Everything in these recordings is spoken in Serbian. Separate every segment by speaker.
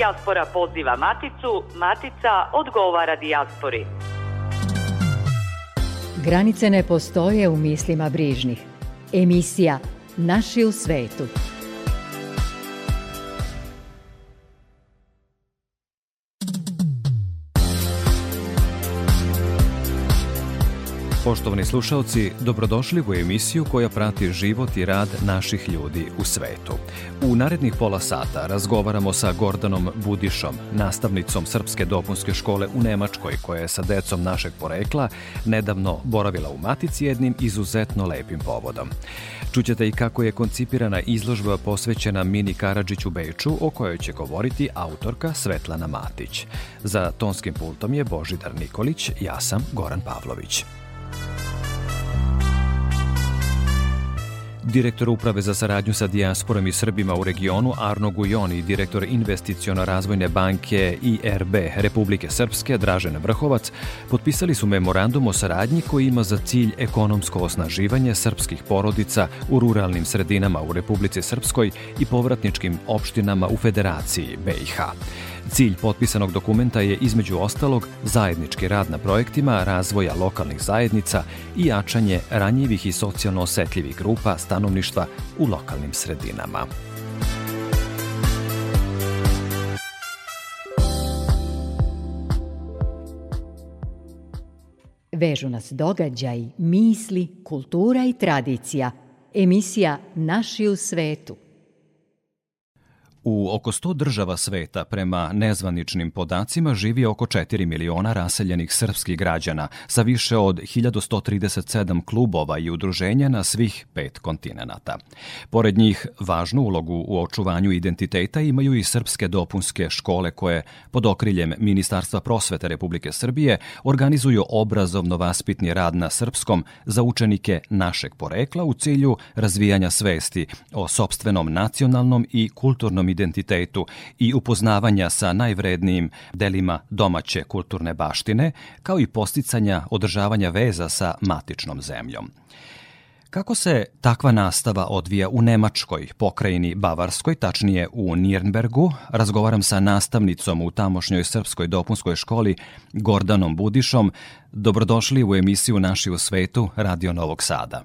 Speaker 1: Dijaspora poziva Maticu, Matica odgovara dijaspori.
Speaker 2: Granice ne postoje u mislima brižnih. Emisija Naši u svetu.
Speaker 3: Poštovani slušalci, dobrodošli u emisiju koja prati život i rad naših ljudi u svetu. U narednih pola sata razgovaramo sa Gordanom Budišom, nastavnicom Srpske dopunske škole u Nemačkoj, koja je sa decom našeg porekla nedavno boravila u Matici jednim izuzetno lepim povodom. Čućete i kako je koncipirana izložba posvećena Mini Karadžić u Beču, o kojoj će govoriti autorka Svetlana Matić. Za tonskim pultom je Božidar Nikolić, ja sam Goran Pavlović. Direktor Uprave za saradnju sa dijasporom i Srbima u regionu Arno Gujon i direktor investiciono razvojne banke IRB Republike Srpske Dražen Vrhovac potpisali su memorandum o saradnji koji ima za cilj ekonomsko osnaživanje srpskih porodica u ruralnim sredinama u Republici Srpskoj i povratničkim opštinama u Federaciji BiH. Cilj potpisanog dokumenta je između ostalog zajednički rad na projektima razvoja lokalnih zajednica i jačanje ranjivih i socijalno osetljivih grupa stanovništva u lokalnim sredinama.
Speaker 2: Vežu nas događaj, misli, kultura i tradicija. Emisija Naši u svetu –
Speaker 3: U oko 100 država sveta prema nezvaničnim podacima živi oko 4 miliona raseljenih srpskih građana sa više od 1137 klubova i udruženja na svih pet kontinenta. Pored njih, važnu ulogu u očuvanju identiteta imaju i srpske dopunske škole koje pod okriljem Ministarstva prosvete Republike Srbije organizuju obrazovno-vaspitni rad na srpskom za učenike našeg porekla u cilju razvijanja svesti o sobstvenom nacionalnom i kulturnom identitetu i upoznavanja sa najvrednijim delima domaće kulturne baštine, kao i posticanja održavanja veza sa matičnom zemljom. Kako se takva nastava odvija u Nemačkoj, pokrajini Bavarskoj, tačnije u Nirnbergu, razgovaram sa nastavnicom u tamošnjoj srpskoj dopunskoj školi Gordanom Budišom. Dobrodošli u emisiju Naši u svetu Radio Novog Sada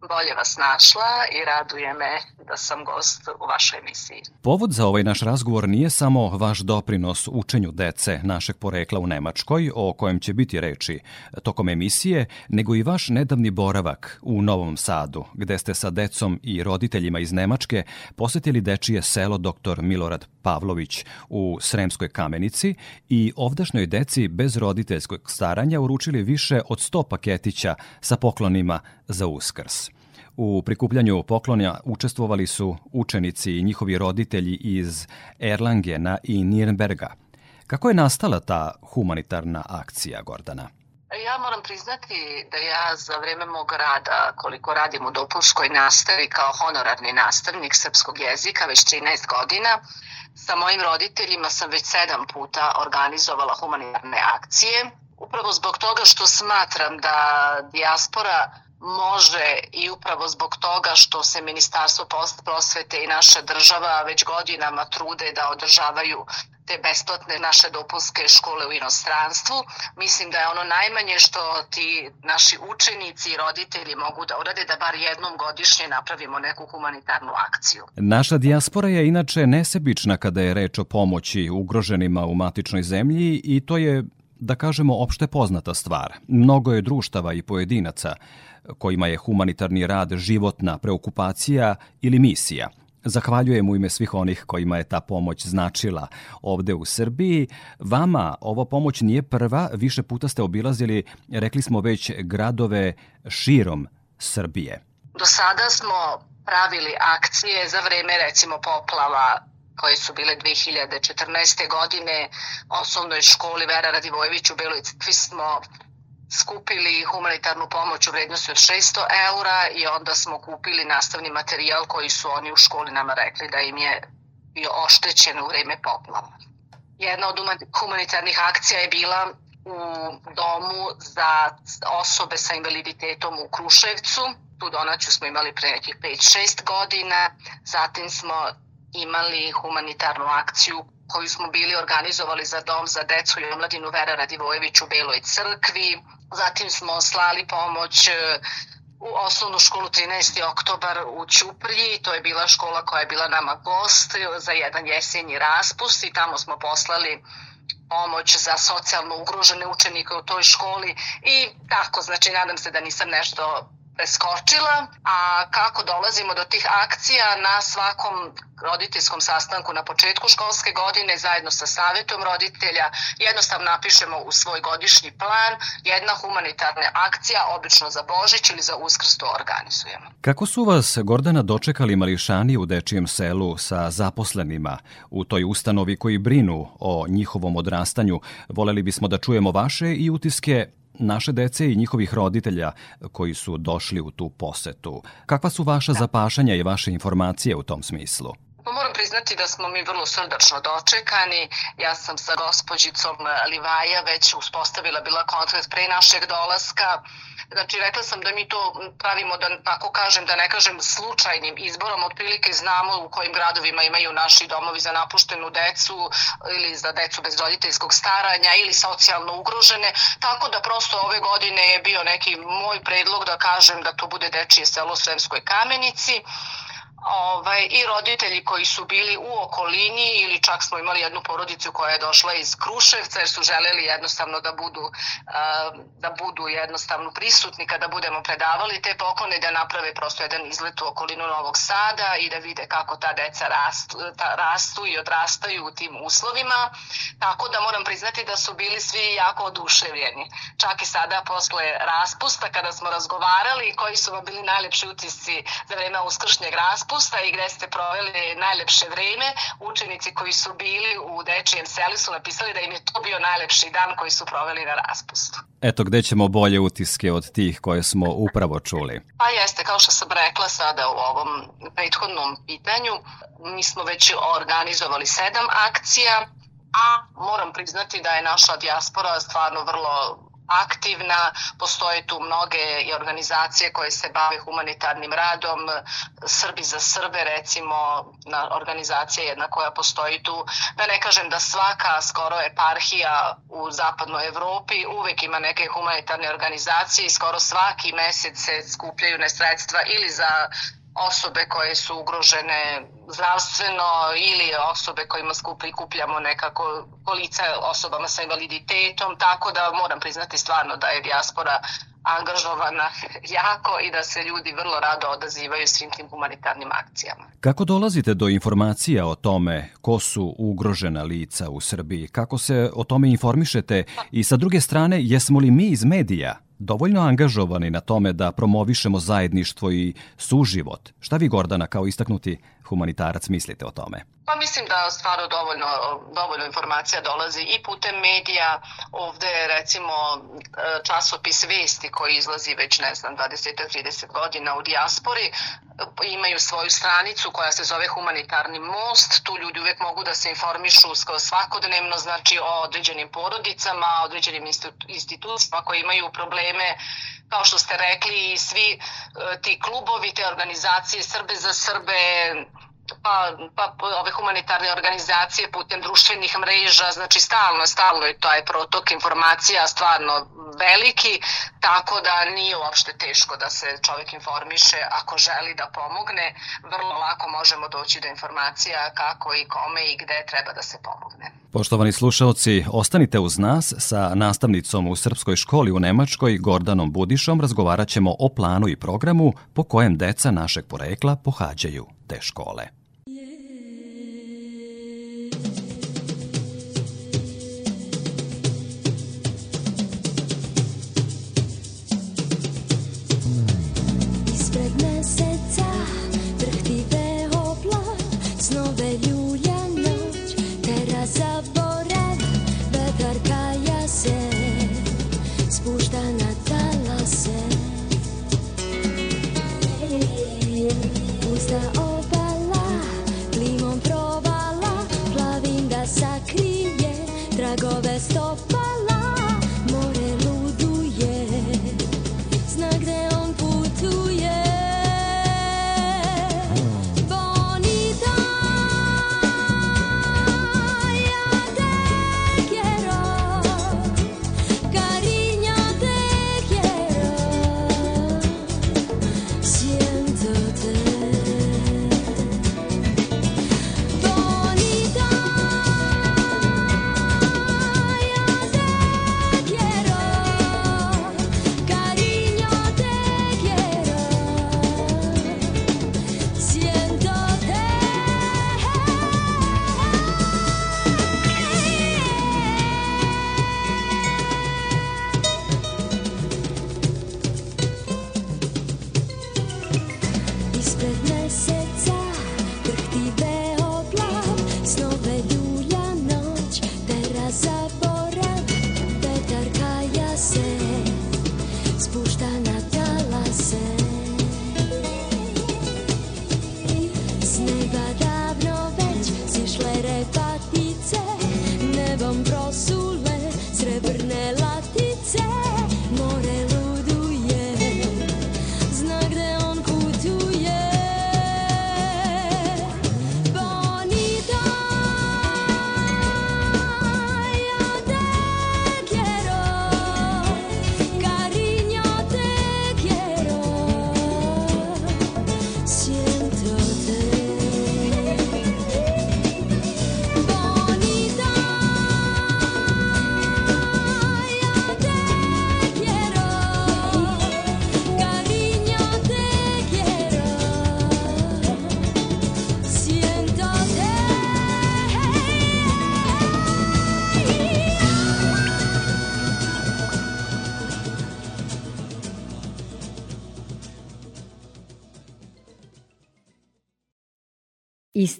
Speaker 4: bolje vas našla i raduje me da sam gost u vašoj emisiji.
Speaker 3: Povod za ovaj naš razgovor nije samo vaš doprinos učenju dece našeg porekla u Nemačkoj, o kojem će biti reči tokom emisije, nego i vaš nedavni boravak u Novom Sadu, gde ste sa decom i roditeljima iz Nemačke posetili dečije selo dr. Milorad Pavlović u Sremskoj kamenici i ovdašnjoj deci bez roditeljskog staranja uručili više od 100 paketića sa poklonima za Uskrs. U prikupljanju poklonja učestvovali su učenici i njihovi roditelji iz Erlangena i Nirnberga. Kako je nastala ta humanitarna akcija, Gordana?
Speaker 4: Ja moram priznati da ja za vreme mog rada, koliko radim u dopunskoj nastavi kao honorarni nastavnik srpskog jezika već 13 godina, sa mojim roditeljima sam već sedam puta organizovala humanitarne akcije. Upravo zbog toga što smatram da dijaspora može i upravo zbog toga što se Ministarstvo prosvete i naša država već godinama trude da održavaju te besplatne naše dopunske škole u inostranstvu. Mislim da je ono najmanje što ti naši učenici i roditelji mogu da urade da bar jednom godišnje napravimo neku humanitarnu akciju.
Speaker 3: Naša dijaspora je inače nesebična kada je reč o pomoći ugroženima u matičnoj zemlji i to je da kažemo, opšte poznata stvar. Mnogo je društava i pojedinaca kojima je humanitarni rad životna preokupacija ili misija. Zahvaljujem u ime svih onih kojima je ta pomoć značila ovde u Srbiji. Vama ova pomoć nije prva, više puta ste obilazili, rekli smo već, gradove širom Srbije.
Speaker 4: Do sada smo pravili akcije za vreme recimo poplava koje su bile 2014. godine osnovnoj školi Vera Radivojević u Beloj crkvi smo skupili humanitarnu pomoć u vrednosti od 600 eura i onda smo kupili nastavni materijal koji su oni u školi nama rekli da im je bio oštećen u vreme poplava. Jedna od humanitarnih akcija je bila u domu za osobe sa invaliditetom u Kruševcu. Tu donaciju smo imali pre nekih 5-6 godina. Zatim smo imali humanitarnu akciju koju smo bili organizovali za dom za decu i omladinu Vera Radivojević u Beloj crkvi. Zatim smo slali pomoć e, u osnovnu školu 13. oktobar u Ćupriji, to je bila škola koja je bila nama gost za jedan jesenji raspust i tamo smo poslali pomoć za socijalno ugrožene učenike u toj školi i tako, znači nadam se da nisam nešto preskočila, a kako dolazimo do tih akcija na svakom roditeljskom sastanku na početku školske godine zajedno sa savetom roditelja jednostavno napišemo u svoj godišnji plan jedna humanitarna akcija, obično za Božić ili za Uskrs to organizujemo.
Speaker 3: Kako su vas, Gordana, dočekali mališani u dečijem selu sa zaposlenima u toj ustanovi koji brinu o njihovom odrastanju? Voleli bismo da čujemo vaše i utiske naše dece i njihovih roditelja koji su došli u tu posetu. Kakva su vaša da. zapašanja i vaše informacije u tom smislu?
Speaker 4: Pa moram priznati da smo mi vrlo srdačno dočekani. Ja sam sa gospođicom Livaja već uspostavila bila kontakt pre našeg dolaska. Znači, rekla sam da mi to pravimo, da tako kažem, da ne kažem slučajnim izborom, otprilike znamo u kojim gradovima imaju naši domovi za napuštenu decu ili za decu bez roditeljskog staranja ili socijalno ugrožene, tako da prosto ove godine je bio neki moj predlog da kažem da to bude dečije selo u Sremskoj kamenici ovaj, i roditelji koji su bili u okolini ili čak smo imali jednu porodicu koja je došla iz Kruševca jer su želeli jednostavno da budu, da budu jednostavno prisutni kada budemo predavali te poklone da naprave prosto jedan izlet u okolinu Novog Sada i da vide kako ta deca rastu, ta, rastu i odrastaju u tim uslovima. Tako da moram priznati da su bili svi jako oduševljeni. Čak i sada posle raspusta kada smo razgovarali koji su vam bili najlepši utisci za vreme uskršnjeg raspusta raspusta i gde ste proveli najlepše vreme. Učenici koji su bili u Dečijem seli su napisali da im je to bio najlepši dan koji su proveli na raspustu.
Speaker 3: Eto, gde ćemo bolje utiske od tih koje smo upravo čuli?
Speaker 4: Pa jeste, kao što sam rekla sada u ovom prethodnom pitanju, mi smo već organizovali sedam akcija, a moram priznati da je naša dijaspora stvarno vrlo aktivna, postoje tu mnoge i organizacije koje se bave humanitarnim radom, Srbi za Srbe recimo, na organizacija jedna koja postoji tu, da ne kažem da svaka skoro eparhija u zapadnoj Evropi uvek ima neke humanitarne organizacije i skoro svaki mesec se skupljaju ne sredstva ili za osobe koje su ugrožene zdravstveno ili osobe kojima skupi kupljamo nekako kolica osobama sa invaliditetom, tako da moram priznati stvarno da je dijaspora angažovana jako i da se ljudi vrlo rado odazivaju svim tim humanitarnim akcijama.
Speaker 3: Kako dolazite do informacija o tome ko su ugrožena lica u Srbiji? Kako se o tome informišete? I sa druge strane, jesmo li mi iz medija dovoljno angažovani na tome da promovišemo zajedništvo i suživot? Šta vi, Gordana, kao istaknuti humanitarac mislite o tome?
Speaker 4: Pa mislim da stvarno dovoljno, dovoljno informacija dolazi i putem medija. Ovde recimo časopis Vesti koji izlazi već ne znam 20-30 godina u dijaspori imaju svoju stranicu koja se zove Humanitarni most. Tu ljudi uvek mogu da se informišu svakodnevno znači o određenim porodicama, određenim institucijama koji imaju probleme kao što ste rekli svi e, ti klubovi, te organizacije Srbe za Srbe, pa, pa ove humanitarne organizacije putem društvenih mreža, znači stalno, stalno je taj protok informacija stvarno veliki, tako da nije uopšte teško da se čovjek informiše ako želi da pomogne, vrlo lako možemo doći do informacija kako i kome i gde treba da se pomogne.
Speaker 3: Poštovani slušalci, ostanite uz nas. Sa nastavnicom u Srpskoj školi u Nemačkoj Gordanom Budišom razgovarat ćemo o planu i programu po kojem deca našeg porekla pohađaju te škole.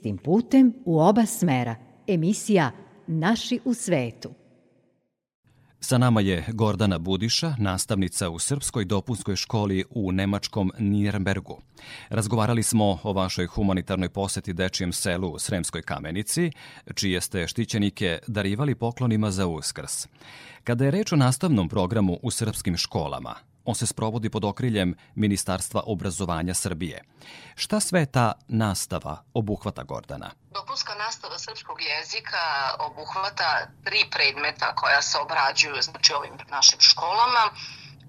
Speaker 2: Istim putem u oba smera. Emisija Naši u svetu.
Speaker 3: Sa nama je Gordana Budiša, nastavnica u Srpskoj dopunskoj školi u nemačkom Nirnbergu. Razgovarali smo o vašoj humanitarnoj poseti dečijem selu u Sremskoj kamenici, čije ste štićenike darivali poklonima za uskrs. Kada je reč o nastavnom programu u srpskim školama, On se sprovodi pod okriljem Ministarstva obrazovanja Srbije. Šta sve ta nastava obuhvata Gordana?
Speaker 4: Dopunska nastava srpskog jezika obuhvata tri predmeta koja se obrađuju znači, ovim našim školama.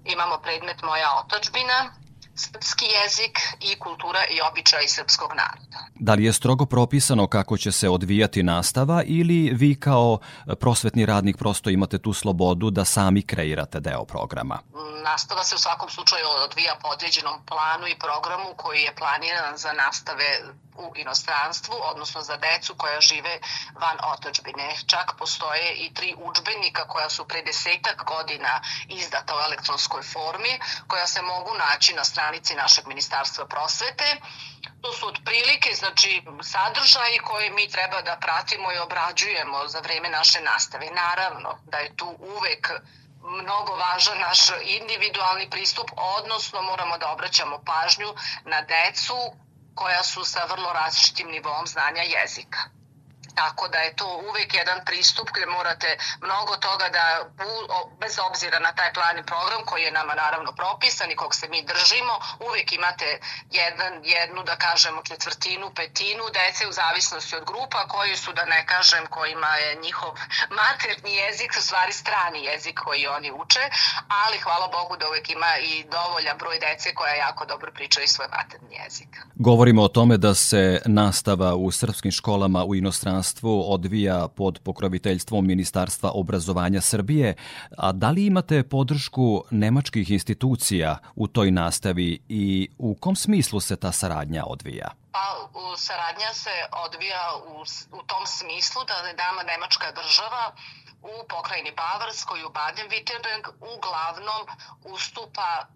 Speaker 4: Imamo predmet Moja otačbina, srpski jezik i kultura i običaj srpskog naroda.
Speaker 3: Da li je strogo propisano kako će se odvijati nastava ili vi kao prosvetni radnik prosto imate tu slobodu da sami kreirate deo programa?
Speaker 4: Nastava se u svakom slučaju odvija po određenom planu i programu koji je planiran za nastave u inostranstvu, odnosno za decu koja žive van otačbine. Čak postoje i tri učbenika koja su pre desetak godina izdata u elektronskoj formi, koja se mogu naći na stranici našeg ministarstva prosvete. To su otprilike znači, sadržaji koje mi treba da pratimo i obrađujemo za vreme naše nastave. Naravno da je tu uvek mnogo važan naš individualni pristup, odnosno moramo da obraćamo pažnju na decu koja su sa vrlo različitim nivom znanja jezika. Tako da je to uvek jedan pristup gde morate mnogo toga da, bez obzira na taj plan i program koji je nama naravno propisan i kog se mi držimo, uvek imate jedan, jednu, da kažemo, četvrtinu, petinu dece u zavisnosti od grupa koji su, da ne kažem, kojima je njihov materni jezik, u stvari strani jezik koji oni uče, ali hvala Bogu da uvek ima i dovoljan broj dece koja jako dobro pričaju svoj materni jezik.
Speaker 3: Govorimo o tome da se nastava u srpskim školama u inostranstvu ministarstvu odvija pod pokroviteljstvom Ministarstva obrazovanja Srbije, a da li imate podršku nemačkih institucija u toj nastavi i u kom smislu se ta saradnja odvija?
Speaker 4: Pa, saradnja se odvija u, u tom smislu da nama Nemačka država u pokrajini Bavarskoj, u Baden-Württemberg, uglavnom ustupa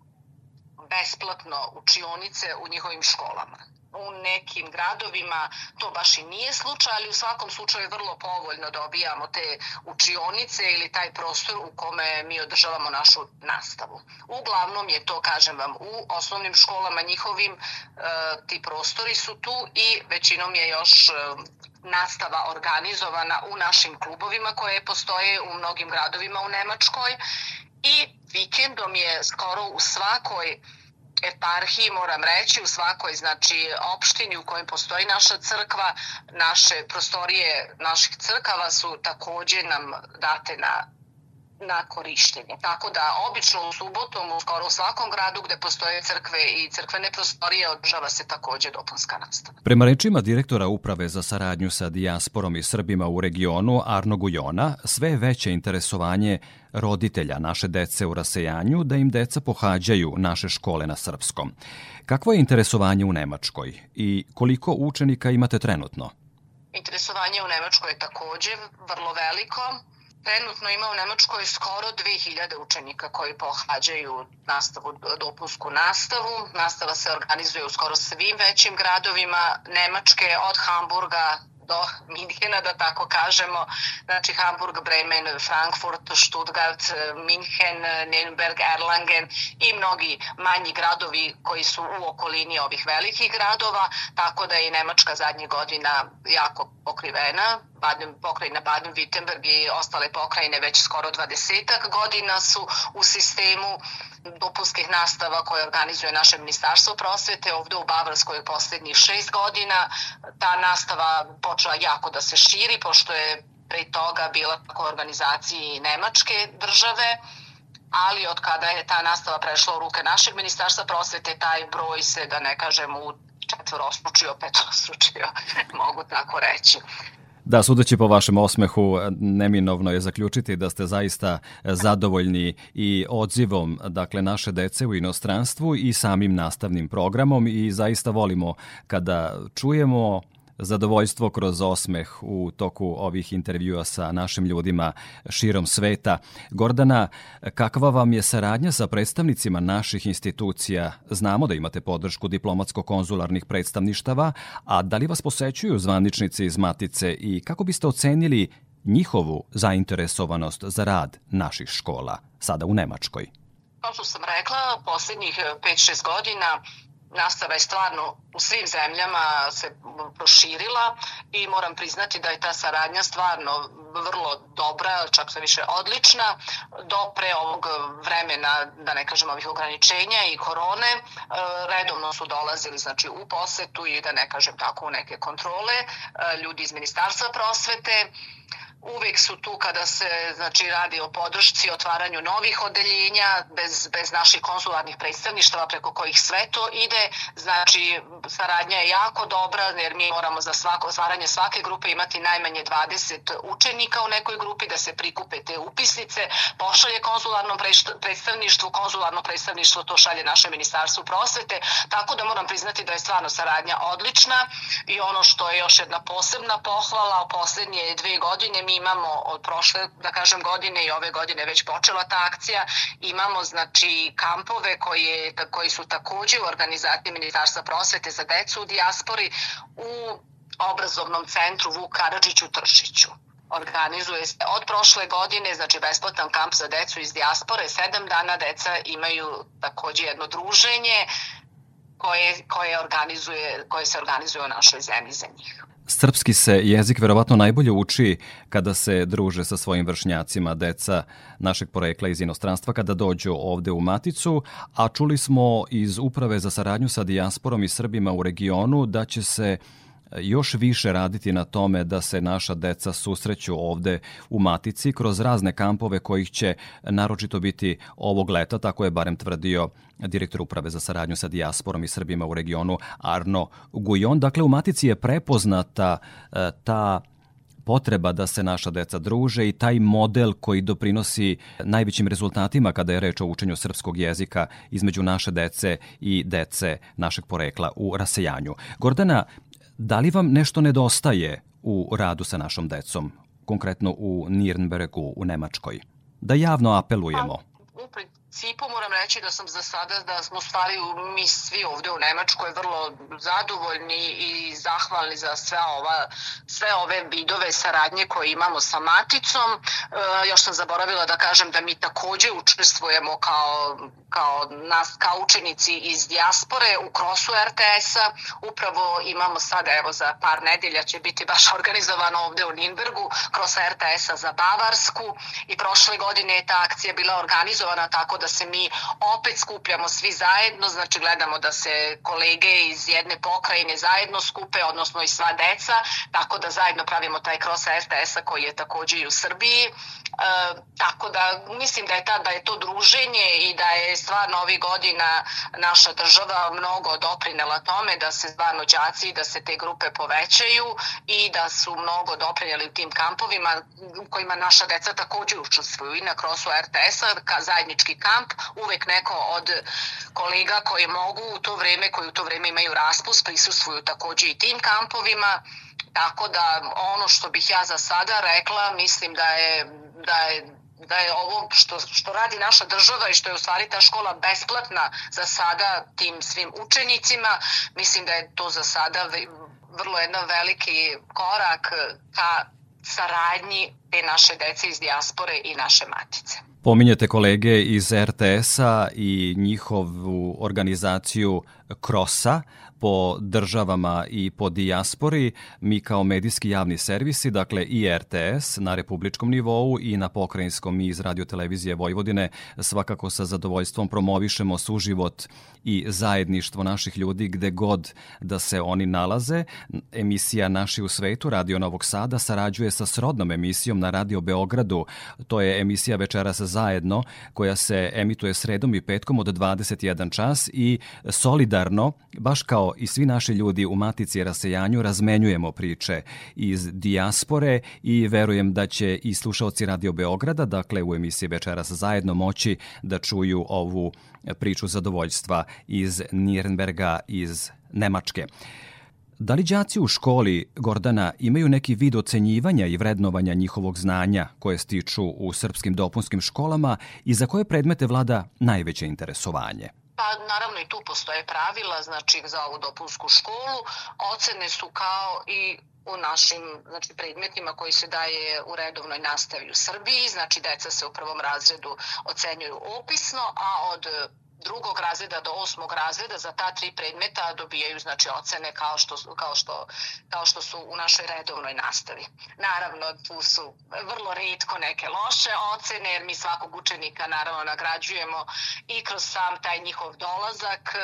Speaker 4: besplatno učionice u njihovim školama u nekim gradovima to baš i nije slučaj, ali u svakom slučaju vrlo povoljno dobijamo te učionice ili taj prostor u kome mi održavamo našu nastavu. Uglavnom je to, kažem vam, u osnovnim školama njihovim e, ti prostori su tu i većinom je još e, nastava organizovana u našim klubovima koje postoje u mnogim gradovima u Nemačkoj i vikendom je skoro u svakoj eparhiji, moram reći, u svakoj znači, opštini u kojoj postoji naša crkva, naše prostorije naših crkava su takođe nam date na na korištenje. Tako da obično u subotom u skoro u svakom gradu gde postoje crkve i crkvene prostorije održava se takođe dopunska nastava.
Speaker 3: Prema rečima direktora Uprave za saradnju sa dijasporom i Srbima u regionu Arno Gujona, sve veće interesovanje roditelja naše dece u rasejanju da im deca pohađaju naše škole na srpskom. Kakvo je interesovanje u Nemačkoj i koliko učenika imate trenutno?
Speaker 4: Interesovanje u Nemačkoj je takođe vrlo veliko Trenutno ima u Nemačkoj skoro 2000 učenika koji pohađaju nastavu, dopunsku nastavu. Nastava se organizuje u skoro svim većim gradovima Nemačke, od Hamburga do Minhena, da tako kažemo. Znači Hamburg, Bremen, Frankfurt, Stuttgart, Minhen, Nürnberg, Erlangen i mnogi manji gradovi koji su u okolini ovih velikih gradova, tako da je Nemačka zadnjih godina jako pokrivena. Baden, pokrajina Baden-Württemberg i ostale pokrajine već skoro 20 godina su u sistemu dopunskih nastava koje organizuje naše ministarstvo prosvete. Ovde u Bavarskoj poslednjih šest godina ta nastava počela jako da se širi, pošto je pre toga bila tako organizaciji Nemačke države, ali od kada je ta nastava prešla u ruke našeg ministarstva prosvete, taj broj se, da ne kažem, u četvorostručio, petorostručio, mogu tako reći.
Speaker 3: Da, sudeći po vašem osmehu, neminovno je zaključiti da ste zaista zadovoljni i odzivom dakle, naše dece u inostranstvu i samim nastavnim programom i zaista volimo kada čujemo zadovoljstvo kroz osmeh u toku ovih intervjua sa našim ljudima širom sveta. Gordana, kakva vam je saradnja sa predstavnicima naših institucija? Znamo da imate podršku diplomatsko-konzularnih predstavništava, a da li vas posećuju zvaničnici iz Matice i kako biste ocenili njihovu zainteresovanost za rad naših škola, sada u Nemačkoj?
Speaker 4: Kao što sam rekla, poslednjih 5-6 godina nastava je stvarno u svim zemljama se proširila i moram priznati da je ta saradnja stvarno vrlo dobra, čak sve više odlična. Do pre ovog vremena, da ne kažem ovih ograničenja i korone, e, redovno su dolazili znači, u posetu i da ne kažem tako u neke kontrole e, ljudi iz Ministarstva prosvete uvek su tu kada se znači radi o podršci, otvaranju novih odeljenja bez, bez naših konsularnih predstavništava preko kojih sve to ide. Znači saradnja je jako dobra jer mi moramo za svako otvaranje svake grupe imati najmanje 20 učenika u nekoj grupi da se prikupe te upisnice, pošalje konsularnom predstavništvu, konsularno predstavništvo to šalje naše ministarstvo prosvete, tako da moram priznati da je stvarno saradnja odlična i ono što je još jedna posebna pohvala, poslednje dve godine mi mi imamo od prošle, da kažem, godine i ove godine već počela ta akcija, imamo znači kampove koje, koji su takođe u organizaciji Ministarstva prosvete za decu u dijaspori u obrazovnom centru Vuk Karadžić u Tršiću. Organizuje se od prošle godine, znači besplatan kamp za decu iz dijaspore, sedam dana deca imaju takođe jedno druženje koje, koje, organizuje, koje se organizuje u našoj zemlji za njih.
Speaker 3: Srpski se jezik verovatno najbolje uči kada se druže sa svojim vršnjacima, deca našeg porekla iz inostranstva kada dođu ovde u Maticu, a čuli smo iz Uprave za saradnju sa dijasporom i Srbima u regionu da će se još više raditi na tome da se naša deca susreću ovde u Matici kroz razne kampove kojih će naročito biti ovog leta, tako je barem tvrdio direktor uprave za saradnju sa dijasporom i Srbima u regionu Arno Gujon. Dakle, u Matici je prepoznata e, ta potreba da se naša deca druže i taj model koji doprinosi najvećim rezultatima kada je reč o učenju srpskog jezika između naše dece i dece našeg porekla u rasejanju. Gordana, Da li vam nešto nedostaje u radu sa našom decom, konkretno u Nirnbergu u Nemačkoj? Da javno apelujemo.
Speaker 4: Pa, principu moram reći da sam za sada, da smo stvari mi svi ovde u Nemačkoj vrlo zadovoljni i zahvalni za sve, ova, sve ove vidove saradnje koje imamo sa Maticom. E, još sam zaboravila da kažem da mi takođe učestvujemo kao, kao, nas, kao učenici iz dijaspore u krosu RTS-a. Upravo imamo sada, evo za par nedelja će biti baš organizovano ovde u Ninbergu, krosa RTS-a za Bavarsku i prošle godine je ta akcija bila organizovana tako da se mi opet skupljamo svi zajedno, znači gledamo da se kolege iz jedne pokrajine zajedno skupe, odnosno i sva deca, tako da zajedno pravimo taj cross RTS-a koji je takođe i u Srbiji. E, tako da mislim da je, ta, da je to druženje i da je stvarno ovih godina naša država mnogo doprinela tome da se stvarno đaci, da se te grupe povećaju i da su mnogo doprinjeli u tim kampovima u kojima naša deca takođe učestvuju i na krosu RTS-a, zajednički kamp, uvek neko od kolega koji mogu u to vreme, koji u to vreme imaju raspust, prisustvuju takođe i tim kampovima, tako da ono što bih ja za sada rekla, mislim da je da je da je ovo što, što radi naša država i što je u stvari ta škola besplatna za sada tim svim učenicima, mislim da je to za sada vrlo jedan veliki korak ka saradnji te naše dece iz dijaspore i naše matice.
Speaker 3: Pominjete kolege iz RTS-a i njihovu organizaciju Krosa po državama i po dijaspori, mi kao medijski javni servisi, dakle i RTS na republičkom nivou i na pokrajinskom i iz radiotelevizije Vojvodine, svakako sa zadovoljstvom promovišemo suživot i zajedništvo naših ljudi gde god da se oni nalaze. Emisija Naši u svetu, Radio Novog Sada, sarađuje sa srodnom emisijom na Radio Beogradu. To je emisija Večeras zajedno, koja se emituje sredom i petkom od 21 čas i solidarno, baš kao i svi naši ljudi u Matici rasejanju razmenjujemo priče iz dijaspore i verujem da će i slušalci Radio Beograda, dakle u emisiji Večeras zajedno moći da čuju ovu priču zadovoljstva iz Nirnberga, iz Nemačke. Da li đaci u školi, Gordana, imaju neki vid ocenjivanja i vrednovanja njihovog znanja koje stiču u srpskim dopunskim školama i za koje predmete vlada najveće interesovanje?
Speaker 4: Pa naravno i tu postoje pravila, znači za ovu dopunsku školu. Ocene su kao i u našim znači, predmetima koji se daje u redovnoj nastavi u Srbiji, znači deca se u prvom razredu ocenjuju opisno, a od drugog razreda do osmog razreda za ta tri predmeta dobijaju znači ocene kao što kao što kao što su u našoj redovnoj nastavi. Naravno tu su vrlo retko neke loše ocene jer mi svakog učenika naravno nagrađujemo i kroz sam taj njihov dolazak.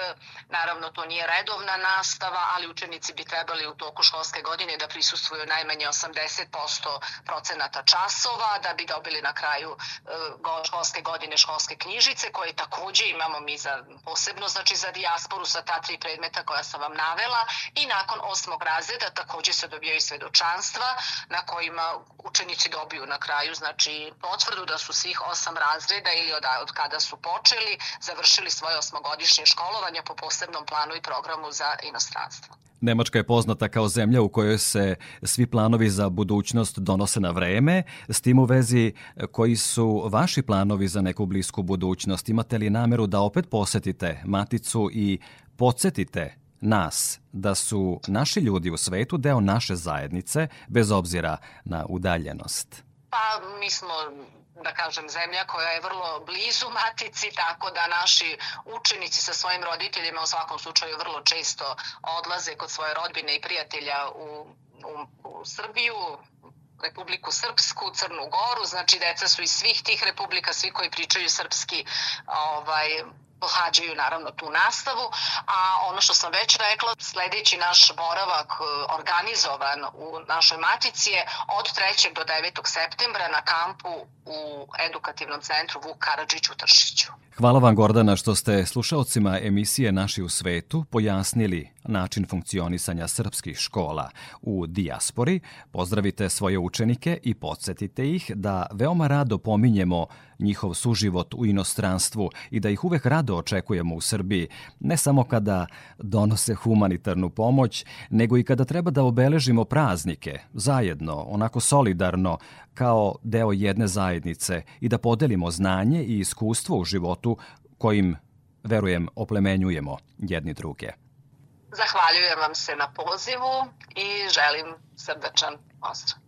Speaker 4: Naravno to nije redovna nastava, ali učenici bi trebali u toku školske godine da prisustvuju najmanje 80% procenata časova da bi dobili na kraju e, školske godine školske knjižice koje takođe imamo mi za, posebno znači za dijasporu sa ta tri predmeta koja sam vam navela i nakon osmog razreda takođe se dobijaju svedočanstva na kojima učenici dobiju na kraju znači potvrdu da su svih osam razreda ili od, od kada su počeli završili svoje osmogodišnje školovanje po posebnom planu i programu za inostranstvo.
Speaker 3: Nemačka je poznata kao zemlja u kojoj se svi planovi za budućnost donose na vreme. S tim u vezi, koji su vaši planovi za neku blisku budućnost? Imate li nameru da opet posetite Maticu i podsjetite nas da su naši ljudi u svetu deo naše zajednice, bez obzira na udaljenost?
Speaker 4: Pa mi smo da kažem, zemlja koja je vrlo blizu matici, tako da naši učenici sa svojim roditeljima u svakom slučaju vrlo često odlaze kod svoje rodbine i prijatelja u, u, u Srbiju, Republiku Srpsku, Crnu Goru, znači deca su iz svih tih republika, svi koji pričaju srpski, ovaj, pohađaju naravno tu nastavu, a ono što sam već rekla, sledeći naš boravak e, organizovan u našoj matici je od 3. do 9. septembra na kampu u edukativnom centru Vuk Karadžić u Tršiću.
Speaker 3: Hvala vam Gordana što ste slušaocima emisije Naši u svetu pojasnili način funkcionisanja srpskih škola u dijaspori. Pozdravite svoje učenike i podsjetite ih da veoma rado pominjemo njihov suživot u inostranstvu i da ih uvek rado očekujemo u Srbiji, ne samo kada donose humanitarnu pomoć, nego i kada treba da obeležimo praznike, zajedno, onako solidarno, kao deo jedne zajednice i da podelimo znanje i iskustvo u životu kojim, verujem, oplemenjujemo jedni druge.
Speaker 4: Zahvaljujem vam se na pozivu i želim srdačan pozdrav.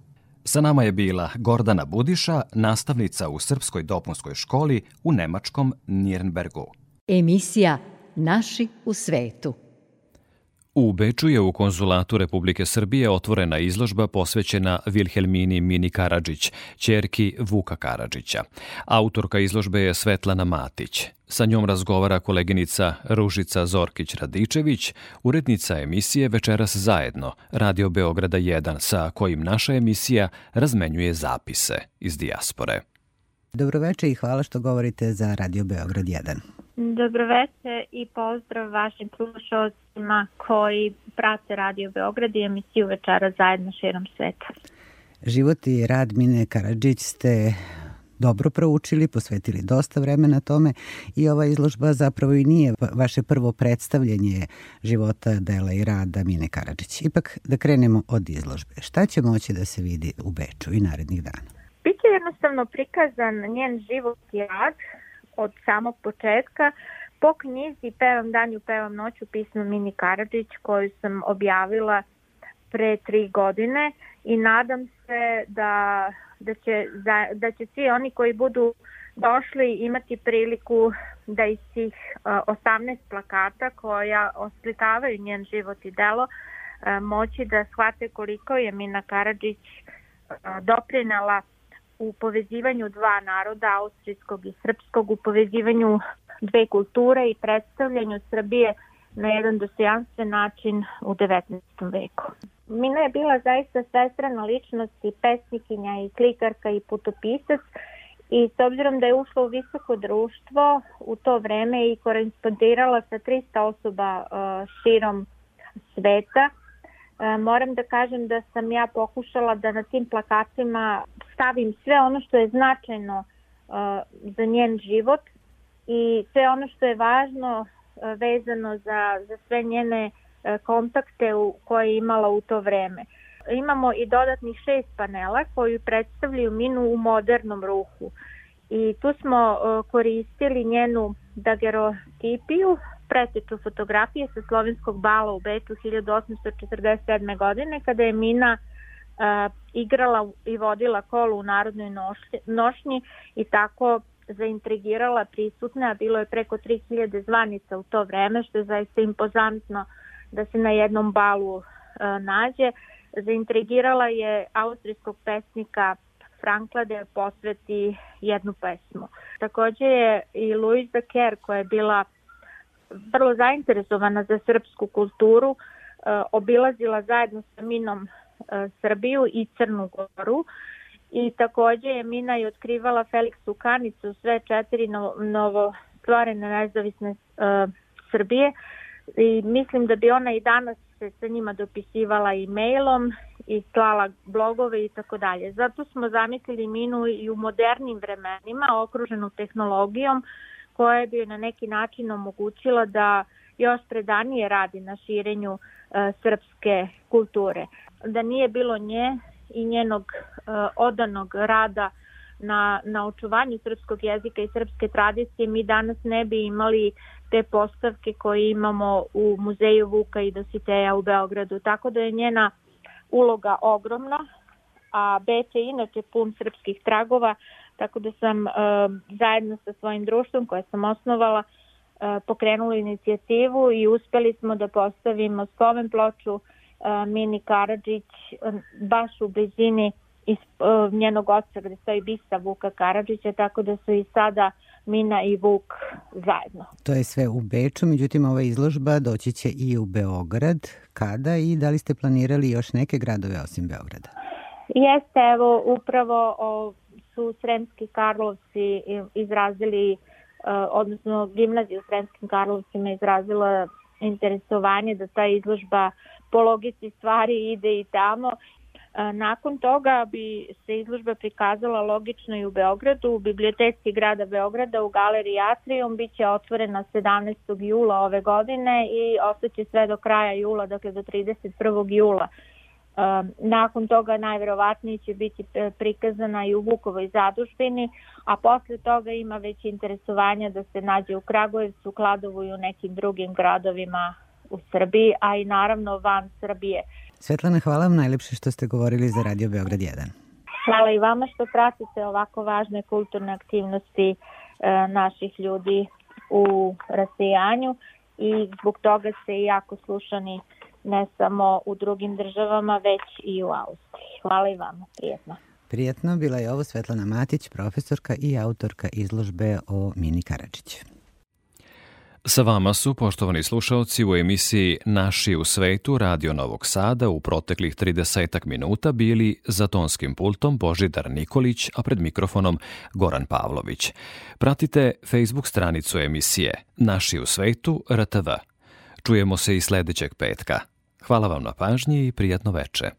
Speaker 3: Sa nama je bila Gordana Budiša, nastavnica u Srpskoj dopunskoj školi u nemačkom Nirnbergu.
Speaker 2: Emisija Naši u svetu.
Speaker 3: U Beču je u konzulatu Republike Srbije otvorena izložba posvećena Vilhelmini Mini Karadžić, čerki Vuka Karadžića. Autorka izložbe je Svetlana Matić. Sa njom razgovara koleginica Ružica Zorkić-Radičević, urednica emisije Večeras zajedno, Radio Beograda 1, sa kojim naša emisija razmenjuje zapise iz dijaspore.
Speaker 5: Dobroveče i hvala što govorite za Radio Beograd 1.
Speaker 6: Dobroveče i pozdrav vašim slušalcima koji prate Radio Beograd i emisiju Večera zajedno širom sveta.
Speaker 5: Život i rad Mine Karadžić ste dobro proučili, posvetili dosta vremena tome i ova izložba zapravo i nije vaše prvo predstavljanje života, dela i rada Mine Karadžić. Ipak da krenemo od izložbe. Šta će moći da se vidi u Beču i narednih dana?
Speaker 6: Biće jednostavno prikazan njen život i rad, od samog početka. Po knjizi Pevam danju, pevam noću pismo Mini Karadžić koju sam objavila pre tri godine i nadam se da, da, će, da će svi oni koji budu došli imati priliku da iz tih 18 plakata koja oslikavaju njen život i delo moći da shvate koliko je Mina Karadžić doprinala u povezivanju dva naroda, austrijskog i srpskog, u povezivanju dve kulture i predstavljanju Srbije na jedan dostojanstven način u 19. veku. Mina je bila zaista svestrana ličnost i pesnikinja i klikarka i putopisac i s obzirom da je ušla u visoko društvo u to vreme i korespondirala sa 300 osoba uh, širom sveta, E, moram da kažem da sam ja pokušala da na tim plakatima stavim sve ono što je značajno uh, za njen život i sve ono što je važno uh, vezano za, za sve njene kontakte u, koje je imala u to vreme. Imamo i dodatnih šest panela koji predstavljaju Minu u modernom ruhu. I tu smo koristili njenu dagerotipiju, preteču fotografije sa slovenskog bala u Beču 1847. godine kada je Mina uh, igrala i vodila kolo u narodnoj nošnji, i tako zaintrigirala prisutne, a bilo je preko 3000 zvanica u to vreme, što je zaista impozantno da se na jednom balu uh, nađe. Zaintrigirala je austrijskog pesnika Frankla da je posveti jednu pesmu. Takođe je i Louise Kerr koja je bila vrlo zainteresovana za srpsku kulturu, e, obilazila zajedno sa Minom e, Srbiju i Crnu Goru i takođe je Mina i otkrivala Feliksu Kanicu sve četiri novo stvorene nezavisne uh, Srbije i mislim da bi ona i danas se sa njima dopisivala e-mailom i slala blogove i tako dalje. Zato smo zamislili Minu i u modernim vremenima okruženu tehnologijom koja bi na neki način omogućila da još predanije radi na širenju e, srpske kulture. Da nije bilo nje i njenog e, odanog rada na, na očuvanju srpskog jezika i srpske tradicije, mi danas ne bi imali te postavke koje imamo u muzeju Vuka i Dositeja u Beogradu. Tako da je njena uloga ogromna, a Beč je inače pun srpskih tragova, tako da sam uh, zajedno sa svojim društvom koje sam osnovala uh, pokrenula inicijativu i uspeli smo da postavimo spomen ploču uh, Mini Karadžić baš u blizini iz njenog oca gde stoji bisa Vuka Karadžića, tako da su i sada Mina i Vuk zajedno.
Speaker 5: To je sve u Beču, međutim ova izložba doći će i u Beograd. Kada i da li ste planirali još neke gradove osim Beograda?
Speaker 6: Jeste, evo upravo o, su Sremski Karlovci izrazili, odnosno gimnazija u Sremskim Karlovcima izrazila interesovanje da ta izložba po logici stvari ide i tamo Nakon toga bi se izložba prikazala logično i u Beogradu, u biblioteci grada Beograda u galeriji Atrium, bit će otvorena 17. jula ove godine i ostaće sve do kraja jula, dakle do 31. jula. Nakon toga najverovatnije će biti e, prikazana i u Vukovoj zadužbini, a posle toga ima već interesovanja da se nađe u Kragujevcu, Kladovu i u nekim drugim gradovima u Srbiji, a i naravno van Srbije.
Speaker 5: Svetlana, hvala vam najlepše što ste govorili za Radio Beograd 1.
Speaker 6: Hvala i vama što pratite ovako važne kulturne aktivnosti e, naših ljudi u rasijanju i zbog toga ste i jako slušani ne samo u drugim državama, već i u Austriji. Hvala i vama, prijetno.
Speaker 5: Prijetno, bila je ovo Svetlana Matić, profesorka i autorka izložbe o Mini Karadžić.
Speaker 3: Sa vama su, poštovani slušalci, u emisiji Naši u svetu Radio Novog Sada u proteklih 30 minuta bili za tonskim pultom Božidar Nikolić, a pred mikrofonom Goran Pavlović. Pratite Facebook stranicu emisije Naši u svetu RTV. Čujemo se i sledećeg petka. Hvala vam na pažnji i prijatno veče.